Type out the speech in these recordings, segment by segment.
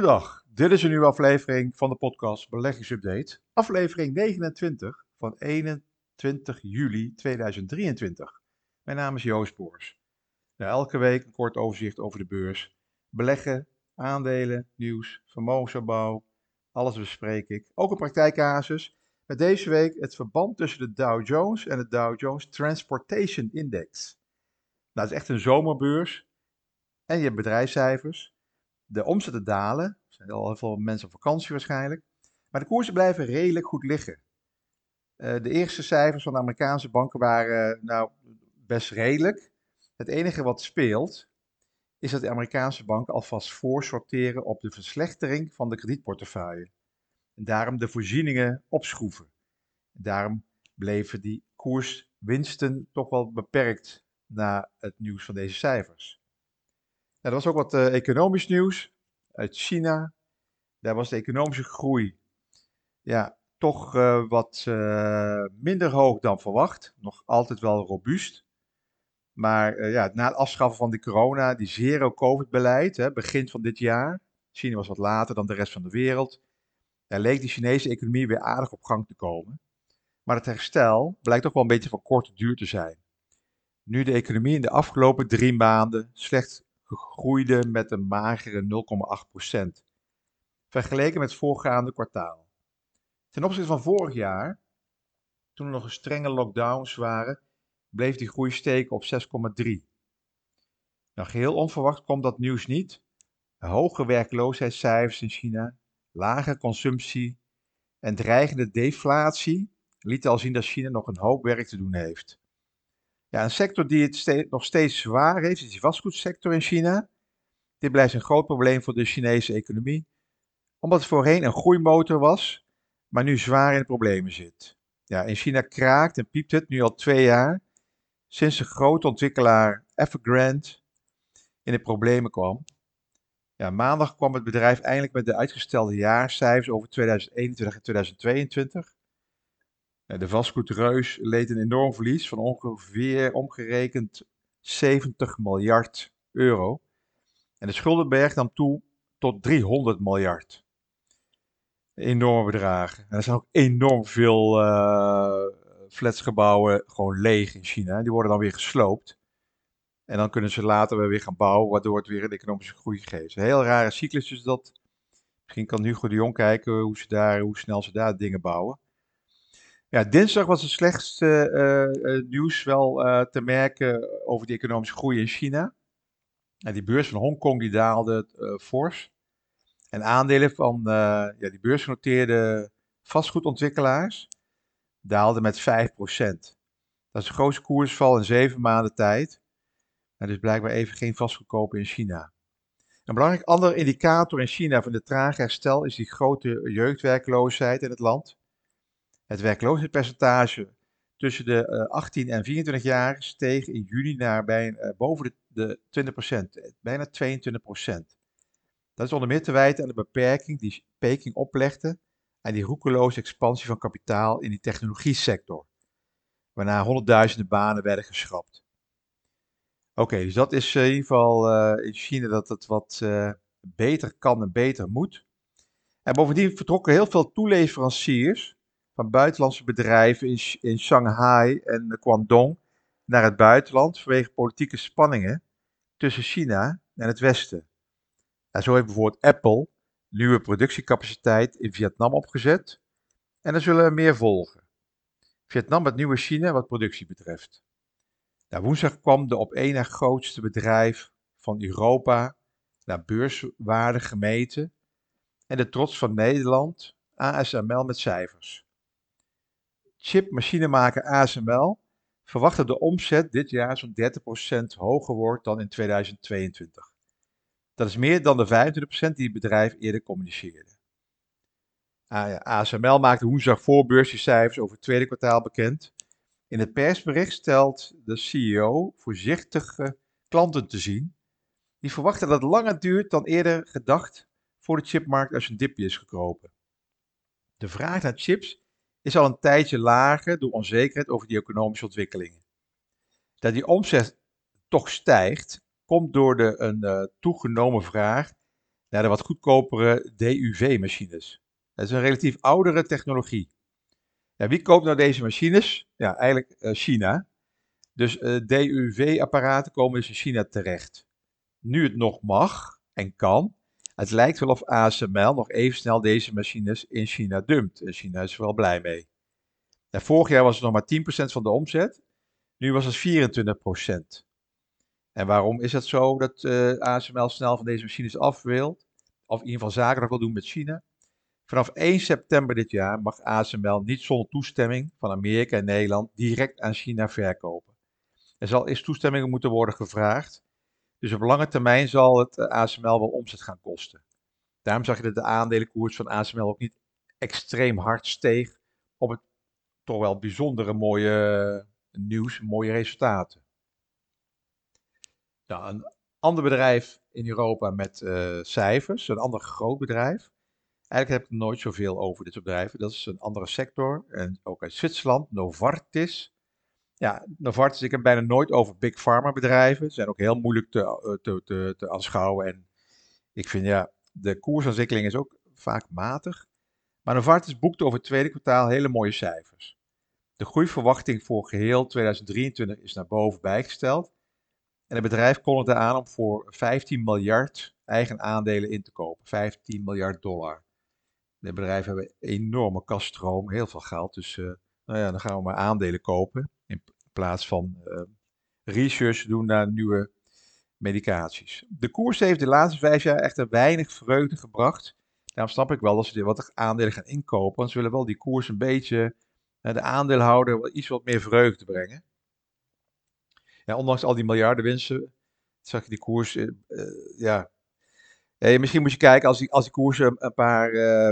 Goedendag, dit is een nieuwe aflevering van de podcast Beleggingsupdate. Aflevering 29 van 21 juli 2023. Mijn naam is Joost Boors. Nou, elke week een kort overzicht over de beurs. Beleggen, aandelen, nieuws, vermogensopbouw, alles bespreek ik. Ook een praktijkcasus. Met deze week het verband tussen de Dow Jones en de Dow Jones Transportation Index. Nou, het is echt een zomerbeurs. En je hebt bedrijfscijfers. De omzetten dalen. Er zijn al heel veel mensen op vakantie waarschijnlijk. Maar de koersen blijven redelijk goed liggen. Uh, de eerste cijfers van de Amerikaanse banken waren uh, nou best redelijk. Het enige wat speelt is dat de Amerikaanse banken alvast voorsorteren op de verslechtering van de kredietportefeuille. En daarom de voorzieningen opschroeven. Daarom bleven die koerswinsten toch wel beperkt na het nieuws van deze cijfers. Er was ook wat uh, economisch nieuws uit China. Daar was de economische groei ja, toch uh, wat uh, minder hoog dan verwacht. Nog altijd wel robuust. Maar ja, na het afschaffen van de corona, die zero-covid-beleid, begin van dit jaar. China was wat later dan de rest van de wereld. Daar leek de Chinese economie weer aardig op gang te komen. Maar het herstel blijkt toch wel een beetje van korte duur te zijn. Nu de economie in de afgelopen drie maanden slechts groeide met een magere 0,8%. Vergeleken met het voorgaande kwartaal. Ten opzichte van vorig jaar, toen er nog strenge lockdowns waren, bleef die groei steken op 6,3. Nou, geheel onverwacht kwam dat nieuws niet. Hoge werkloosheidscijfers in China, lage consumptie en dreigende deflatie lieten al zien dat China nog een hoop werk te doen heeft. Ja, een sector die het nog steeds zwaar heeft, is de vastgoedsector in China. Dit blijft een groot probleem voor de Chinese economie, omdat het voorheen een groeimotor was, maar nu zwaar in de problemen zit. Ja, in China kraakt en piept het nu al twee jaar, sinds de grote ontwikkelaar Evergrande in de problemen kwam. Ja, maandag kwam het bedrijf eindelijk met de uitgestelde jaarcijfers over 2021 en 2022. De vastgoedreus leed een enorm verlies van ongeveer omgerekend 70 miljard euro. En de schuldenberg nam toe tot 300 miljard. Enorme bedragen. En er zijn ook enorm veel uh, flatsgebouwen gewoon leeg in China. Die worden dan weer gesloopt. En dan kunnen ze later weer gaan bouwen, waardoor het weer een economische groei geeft. Een heel rare cyclus is dat. Misschien kan Hugo de Jong kijken hoe, ze daar, hoe snel ze daar dingen bouwen. Ja, dinsdag was het slechtste uh, uh, nieuws wel uh, te merken over die economische groei in China. En die beurs van Hongkong die daalde fors. En aandelen van ja, die beursgenoteerde vastgoedontwikkelaars daalden met 5%. Dat is de grootste koersval in zeven maanden tijd. Er is blijkbaar even geen vastgoed kopen in China. Een belangrijk ander indicator in China van de trage herstel is die grote jeugdwerkloosheid in het land. Het werkloosheidspercentage tussen de 18 eh, en 24 jaar steeg in juni naar uh, boven de, de 20%, bijna 22%. Dat is onder meer te wijten aan de beperking die Peking oplegde aan die roekeloze expansie van kapitaal in die technologie-sector, waarna honderdduizenden banen werden geschrapt. Oké, dus dat is in ieder geval in China dat het wat beter kan en beter moet. En bovendien vertrokken heel veel toeleveranciers van buitenlandse bedrijven in, in Shanghai en Guangdong naar het buitenland vanwege politieke spanningen tussen China en het Westen. En zo heeft bijvoorbeeld Apple nieuwe productiecapaciteit in Vietnam opgezet en er zullen er meer volgen. Vietnam het nieuwe China wat productie betreft. Nou, woensdag kwam de op één na grootste bedrijf van Europa naar beurswaarde gemeten en de trots van Nederland ASML met cijfers chipmachinemaker ASML verwacht dat de omzet dit jaar zo'n 30% hoger wordt dan in 2022. Dat is meer dan de 25% die het bedrijf eerder communiceerde. ASML maakte woensdag voorbeurscijfers over het tweede kwartaal bekend. In het persbericht stelt de CEO voorzichtige klanten te zien. Die verwachten dat het langer duurt dan eerder gedacht voor de chipmarkt als een dipje is gekropen. De vraag naar chips is al een tijdje lager door onzekerheid over die economische ontwikkelingen. Dat die omzet toch stijgt, komt door de, een uh, toegenomen vraag naar de wat goedkopere DUV-machines. Dat is een relatief oudere technologie. Ja, wie koopt nou deze machines? Ja, eigenlijk uh, China. Dus uh, DUV-apparaten komen dus in China terecht. Nu het nog mag en kan, het lijkt wel of ASML nog even snel deze machines in China dumpt. En China is er wel blij mee. Vorig jaar was het nog maar 10% van de omzet. Nu was het 24%. En waarom is het zo dat uh, ASML snel van deze machines af wil? Of in ieder geval zaken wil doen met China? Vanaf 1 september dit jaar mag ASML niet zonder toestemming van Amerika en Nederland direct aan China verkopen. Er zal eerst toestemming moeten worden gevraagd. Dus op lange termijn zal het eh, ASML wel omzet gaan kosten. Daarom zag je dat de aandelenkoers van ASML ook niet extreem hard steeg op het toch wel bijzondere mooie eh, nieuws, mooie resultaten. Nou, een ander bedrijf in Europa met uh, cijfers, een ander groot bedrijf. Eigenlijk heb ik nooit zoveel over dit soort bedrijven. Dat is een andere sector. En ook uit Zwitserland, Novartis. Ja, Novartis, ik heb bijna nooit over big pharma bedrijven. Ze zijn ook heel moeilijk te, eh, te, te, aanschouwen. En ik vind ja, de koersontwikkeling is ook vaak matig. Maar Novartis boekte over het tweede kwartaal hele mooie cijfers. De groeiverwachting voor geheel 2023 is naar boven bijgesteld. En het bedrijf kondigde aan om voor 15 miljard eigen aandelen in te kopen. 15 miljard dollar. De bedrijven hebben enorme kaststroom, heel veel geld. Dus uh, nou ja, dan gaan we maar aandelen kopen. In plaats van uh, research doen naar nieuwe medicaties. De koers heeft de laatste vijf jaar echter weinig vreugde gebracht. Daarom snap ik wel dat ze wat aandelen gaan inkopen. Want ze willen wel die koers een beetje, uh, de aandeelhouder, iets wat meer vreugde brengen. Ja, ondanks al die miljarden winsten, zag je die koers, uh, ja, Hey, misschien moet je kijken, als die, als die koers een, paar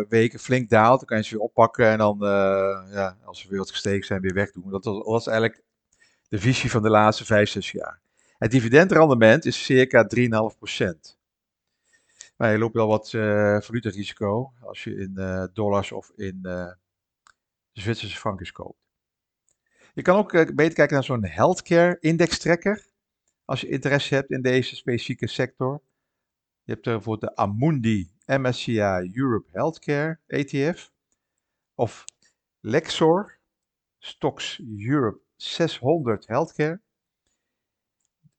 weken flink daalt, dan kan je ze weer oppakken en dan, ja, als ze weer wat gestegen zijn, weer wegdoen. Dat was eigenlijk de visie van de laatste 5, 6 jaar. Het dividendrendement is circa 3,5%. Maar je loopt wel wat uh, valutarisico als je in dollars of in Zwitserse frankjes koopt. Je kan ook beter kijken naar zo'n healthcare index tracker. Als je interesse hebt in deze specifieke sector. Je hebt bijvoorbeeld de Amundi MSCI Europe Healthcare ETF. Of Lexor Stocks Europe 600 Healthcare.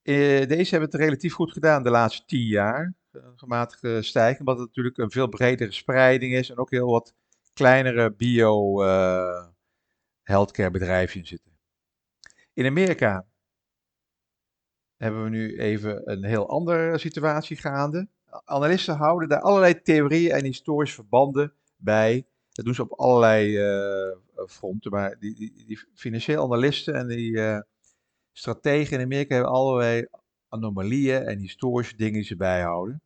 Eh, deze hebben het relatief goed gedaan de laatste 10 jaar. Een gematigde stijging, omdat het natuurlijk een veel bredere spreiding is en ook heel wat kleinere bio uh, healthcare bedrijfjes zitten. In Amerika hebben we nu even een heel andere situatie gaande analisten houden daar allerlei theorieën en historische verbanden bij. Dat doen ze op allerlei fronten. Maar die, die, die, financiële analisten en die uh, strategen in Amerika hebben allerlei anomalieën en historische dingen die ze bijhouden.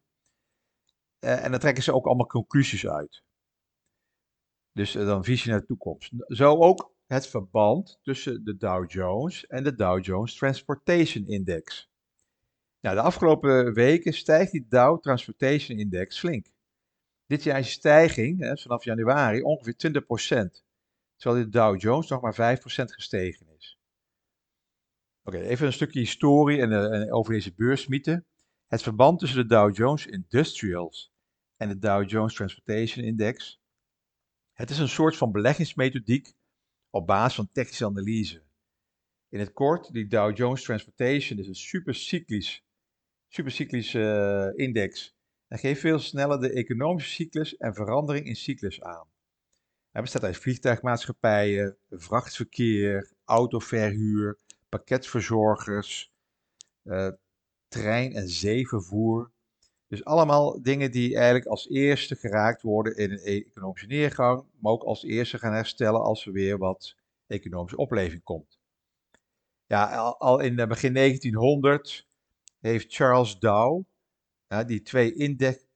Uh, en dan trekken ze ook allemaal conclusies uit. Dus dan visie naar de toekomst. Zo ook het verband tussen de Dow Jones en de Dow Jones Transportation Index. Nou, de afgelopen weken stijgt die Dow Transportation Index flink. Dit jaar is stijging hè, vanaf januari ongeveer 20%, terwijl de Dow Jones nog maar 5% gestegen is. Oké, even een stukje historie en, uh, en over deze beursmythe. Het verband tussen de Dow Jones Industrials en de Dow Jones Transportation Index. Het is een soort van beleggingsmethodiek op basis van technische analyse. In het kort, die Dow Jones Transportation is een supercyclisch supercyclische eh, index. Hij geeft veel sneller de economische cyclus en verandering in cyclus aan. Hij bestaat uit vliegtuigmaatschappijen, vrachtverkeer, autoverhuur, pakketverzorgers, uh, trein- en zeevervoer. Dus allemaal dingen die eigenlijk als eerste geraakt worden in een economische neergang, maar ook als eerste gaan herstellen als er weer wat economische opleving komt. Ja, al, in eh, begin 1900 heeft Charles Dow ja, die twee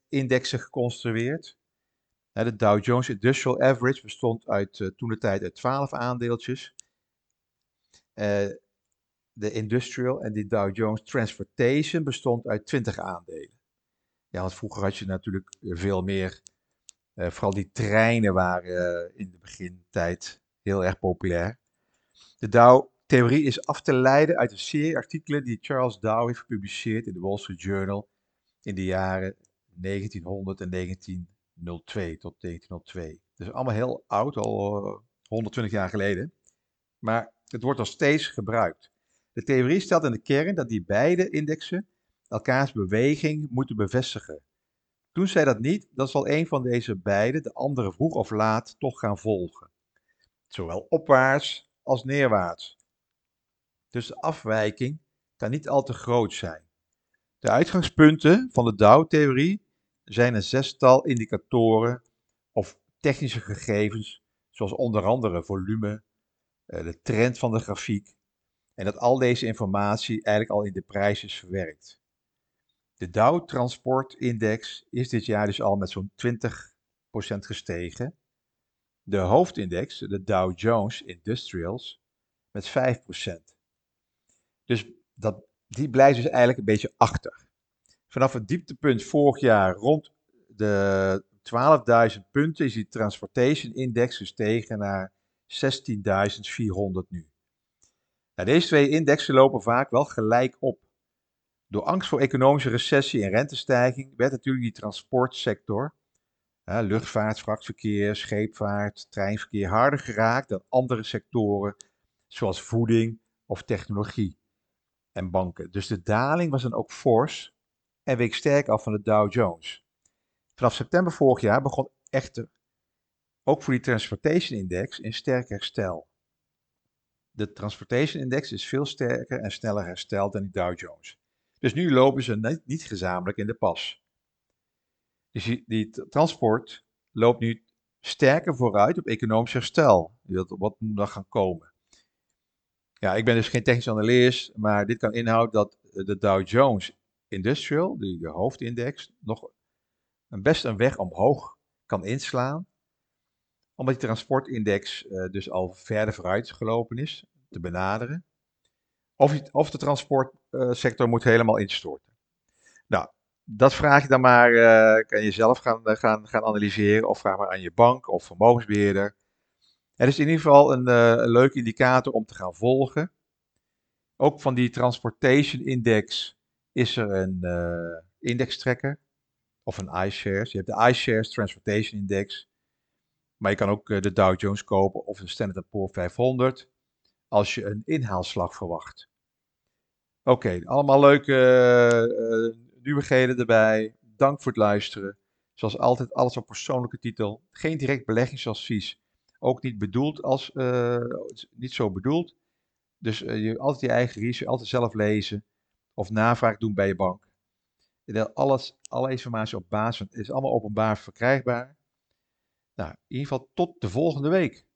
indexen geconstrueerd. De Dow Jones Industrial Average bestond uit, uh, toen de tijd uit 12 aandeeltjes. Uh, de Industrial en de Dow Jones Transportation bestond uit 20 aandelen. Ja, want vroeger had je natuurlijk veel meer. Uh, vooral die treinen waren in de begintijd heel erg populair. De Dow theorie is af te leiden uit een serie artikelen die Charles Dow heeft gepubliceerd in de Wall Street Journal in de jaren 1900 en 1902 tot 1902. Dus allemaal heel oud, al 120 jaar geleden. Maar het wordt nog steeds gebruikt. De theorie stelt in de kern dat die beide indexen elkaars beweging moeten bevestigen. Doen zij dat niet, dan zal een van deze beide de andere vroeg of laat toch gaan volgen. Zowel opwaarts als neerwaarts. Dus de afwijking kan niet al te groot zijn. De uitgangspunten van de Dow-theorie zijn een zestal indicatoren of technische gegevens, zoals onder andere volume, eh, de trend van de grafiek, en dat al deze informatie eigenlijk al in de prijs is verwerkt. De Dow Transport Index is dit jaar dus al met zo'n 20% gestegen. De hoofdindex, de Dow Jones Industrials, met 5%. Dus dat, die blijft dus eigenlijk een beetje achter. Vanaf het dieptepunt vorig jaar rond de 12.000 punten is die Transportation Index gestegen naar 16.400 nu. Deze twee indexen lopen vaak wel gelijk op. Door angst voor economische recessie en rentestijging werd natuurlijk die transportsector, hè, luchtvaart, vrachtverkeer, scheepvaart, treinverkeer, harder geraakt dan andere sectoren zoals voeding of technologie en banken. Dus de daling was dan ook fors en week sterk af van de Dow Jones. Vanaf september vorig jaar begon echter ook voor die Transportation Index een sterk herstel. De Transportation Index is veel sterker en sneller hersteld dan die Dow Jones. Dus nu lopen ze niet, gezamenlijk in de pas. Dus die, die transport loopt nu sterker vooruit op economisch herstel. Wat moet er gaan komen? Ja, ik ben dus geen technisch analist, maar dit kan inhouden dat de Dow Jones Industrial, die de hoofdindex, nog een best een weg omhoog kan inslaan. Omdat die transportindex uh, dus al verder vooruit gelopen is, te benaderen. Of, of de transportsector moet helemaal instorten. Nou, dat vraag je dan maar, uh, kan je zelf gaan, gaan, gaan analyseren of vraag maar aan je bank of vermogensbeheerder. Het is in ieder geval een, een leuke indicator om te gaan volgen. Ook van die Transportation Index is er een uh, index tracker of een iShares. Je hebt de iShares Transportation Index. Maar je kan ook uh, de Dow Jones kopen of de Standard Poor's 500 als je een inhaalslag verwacht. Oké, allemaal leuke uh, nieuwigheden erbij. Dank voor het luisteren. Zoals altijd, alles op persoonlijke titel. Geen direct beleggingsadvies. Ook niet bedoeld als, niet zo bedoeld. Dus je altijd je eigen research, altijd zelf lezen. Of navraag doen bij je bank. Alles, alle informatie op basis van, is allemaal openbaar verkrijgbaar. Nou, in ieder geval tot de volgende week.